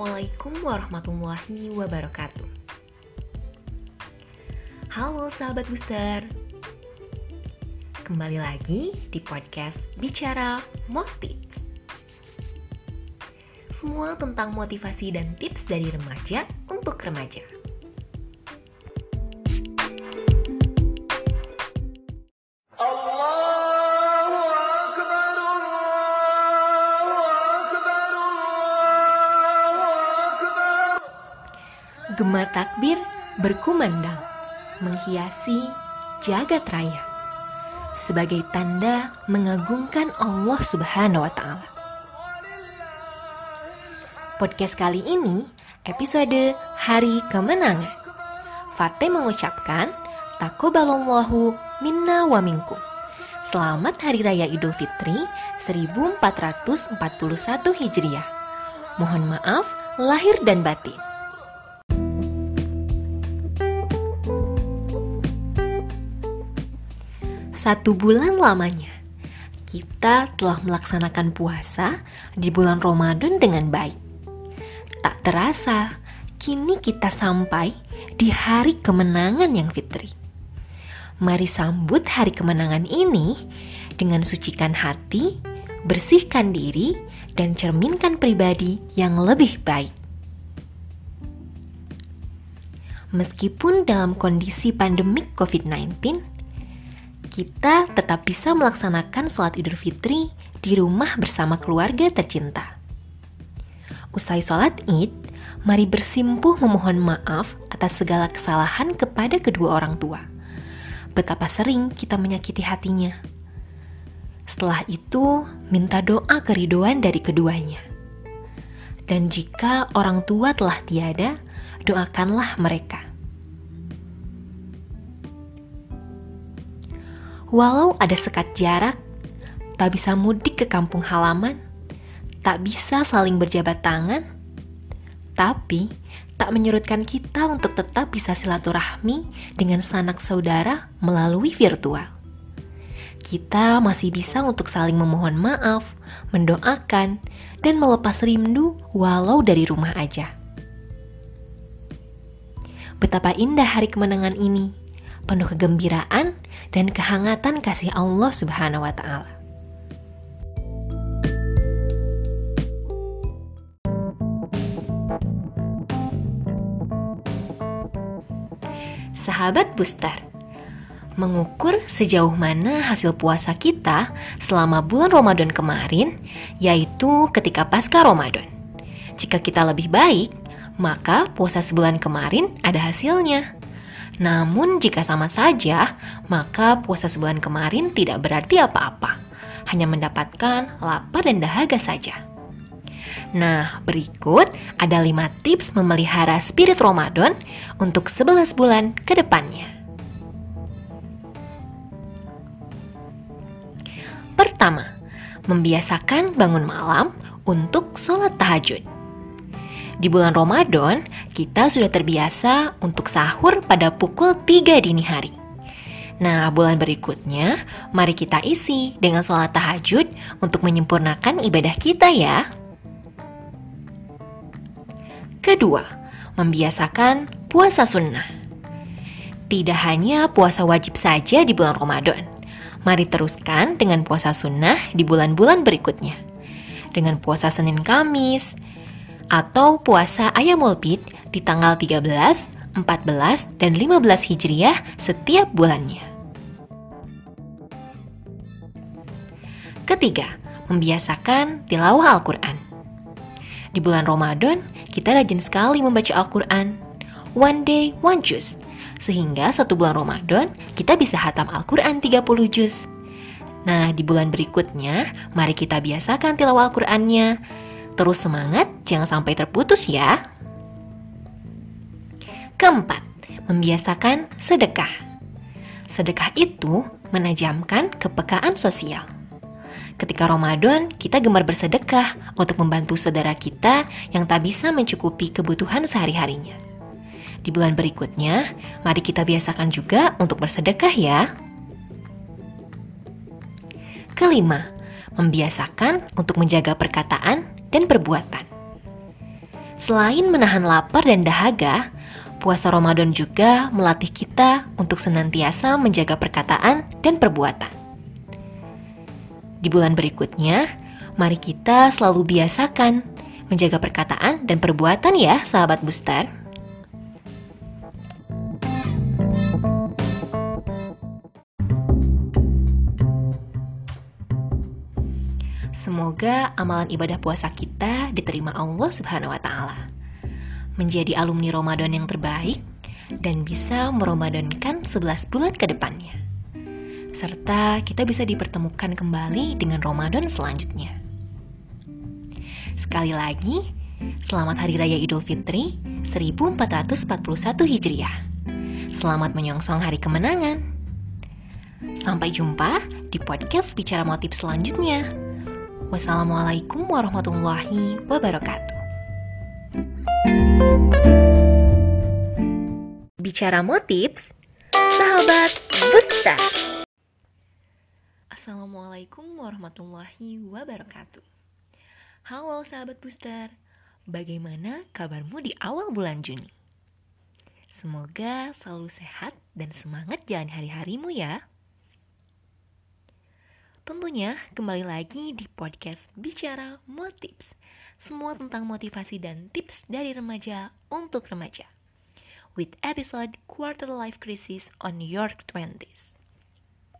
Assalamualaikum warahmatullahi wabarakatuh. Halo sahabat booster. Kembali lagi di podcast Bicara Motives. Semua tentang motivasi dan tips dari remaja untuk remaja. Takbir berkumandang, menghiasi jagat raya sebagai tanda mengagungkan Allah Subhanahu wa taala. Podcast kali ini episode Hari Kemenangan. Fatih mengucapkan takobalallahu minna wa minkum. Selamat Hari Raya Idul Fitri 1441 Hijriah. Mohon maaf lahir dan batin. Satu bulan lamanya, kita telah melaksanakan puasa di bulan Ramadan dengan baik. Tak terasa, kini kita sampai di hari kemenangan yang fitri. Mari sambut hari kemenangan ini dengan sucikan hati, bersihkan diri, dan cerminkan pribadi yang lebih baik. Meskipun dalam kondisi pandemik COVID-19, kita tetap bisa melaksanakan sholat Idul Fitri di rumah bersama keluarga tercinta. Usai sholat Id, mari bersimpuh memohon maaf atas segala kesalahan kepada kedua orang tua. Betapa sering kita menyakiti hatinya. Setelah itu, minta doa keridoan dari keduanya. Dan jika orang tua telah tiada, doakanlah mereka Walau ada sekat jarak, tak bisa mudik ke kampung halaman, tak bisa saling berjabat tangan, tapi tak menyurutkan kita untuk tetap bisa silaturahmi dengan sanak saudara melalui virtual. Kita masih bisa untuk saling memohon maaf, mendoakan, dan melepas rindu walau dari rumah aja. Betapa indah hari kemenangan ini penuh kegembiraan dan kehangatan kasih Allah Subhanahu wa taala. Sahabat Booster, mengukur sejauh mana hasil puasa kita selama bulan Ramadan kemarin, yaitu ketika pasca Ramadan. Jika kita lebih baik, maka puasa sebulan kemarin ada hasilnya. Namun jika sama saja, maka puasa sebulan kemarin tidak berarti apa-apa. Hanya mendapatkan lapar dan dahaga saja. Nah, berikut ada 5 tips memelihara spirit Ramadan untuk 11 bulan ke depannya. Pertama, membiasakan bangun malam untuk sholat tahajud. Di bulan Ramadan, kita sudah terbiasa untuk sahur pada pukul 3 dini hari. Nah, bulan berikutnya, mari kita isi dengan sholat tahajud untuk menyempurnakan ibadah kita ya. Kedua, membiasakan puasa sunnah. Tidak hanya puasa wajib saja di bulan Ramadan, mari teruskan dengan puasa sunnah di bulan-bulan berikutnya. Dengan puasa Senin Kamis, atau puasa Ayamul Bid di tanggal 13, 14, dan 15 Hijriah setiap bulannya. Ketiga, membiasakan tilawah Al-Quran. Di bulan Ramadan, kita rajin sekali membaca Al-Quran. One day, one juz. Sehingga satu bulan Ramadan, kita bisa hatam Al-Quran 30 juz. Nah, di bulan berikutnya, mari kita biasakan tilawah Al-Qurannya Terus semangat, jangan sampai terputus ya. Keempat, membiasakan sedekah. Sedekah itu menajamkan kepekaan sosial. Ketika Ramadan, kita gemar bersedekah untuk membantu saudara kita yang tak bisa mencukupi kebutuhan sehari-harinya. Di bulan berikutnya, mari kita biasakan juga untuk bersedekah ya. Kelima, membiasakan untuk menjaga perkataan dan perbuatan. Selain menahan lapar dan dahaga, puasa Ramadan juga melatih kita untuk senantiasa menjaga perkataan dan perbuatan. Di bulan berikutnya, mari kita selalu biasakan menjaga perkataan dan perbuatan ya, sahabat booster. Semoga amalan ibadah puasa kita diterima Allah Subhanahu wa taala. Menjadi alumni Ramadan yang terbaik dan bisa meramadankan 11 bulan ke depannya. Serta kita bisa dipertemukan kembali dengan Ramadan selanjutnya. Sekali lagi, selamat Hari Raya Idul Fitri 1441 Hijriah. Selamat menyongsong hari kemenangan. Sampai jumpa di podcast Bicara Motif selanjutnya. Wassalamualaikum warahmatullahi wabarakatuh. Bicara motips, sahabat Busta. Assalamualaikum warahmatullahi wabarakatuh. Halo sahabat booster, bagaimana kabarmu di awal bulan Juni? Semoga selalu sehat dan semangat jalan hari-harimu ya. Tentunya kembali lagi di podcast Bicara Motives Semua tentang motivasi dan tips dari remaja untuk remaja. With episode Quarter Life Crisis on Your Twenties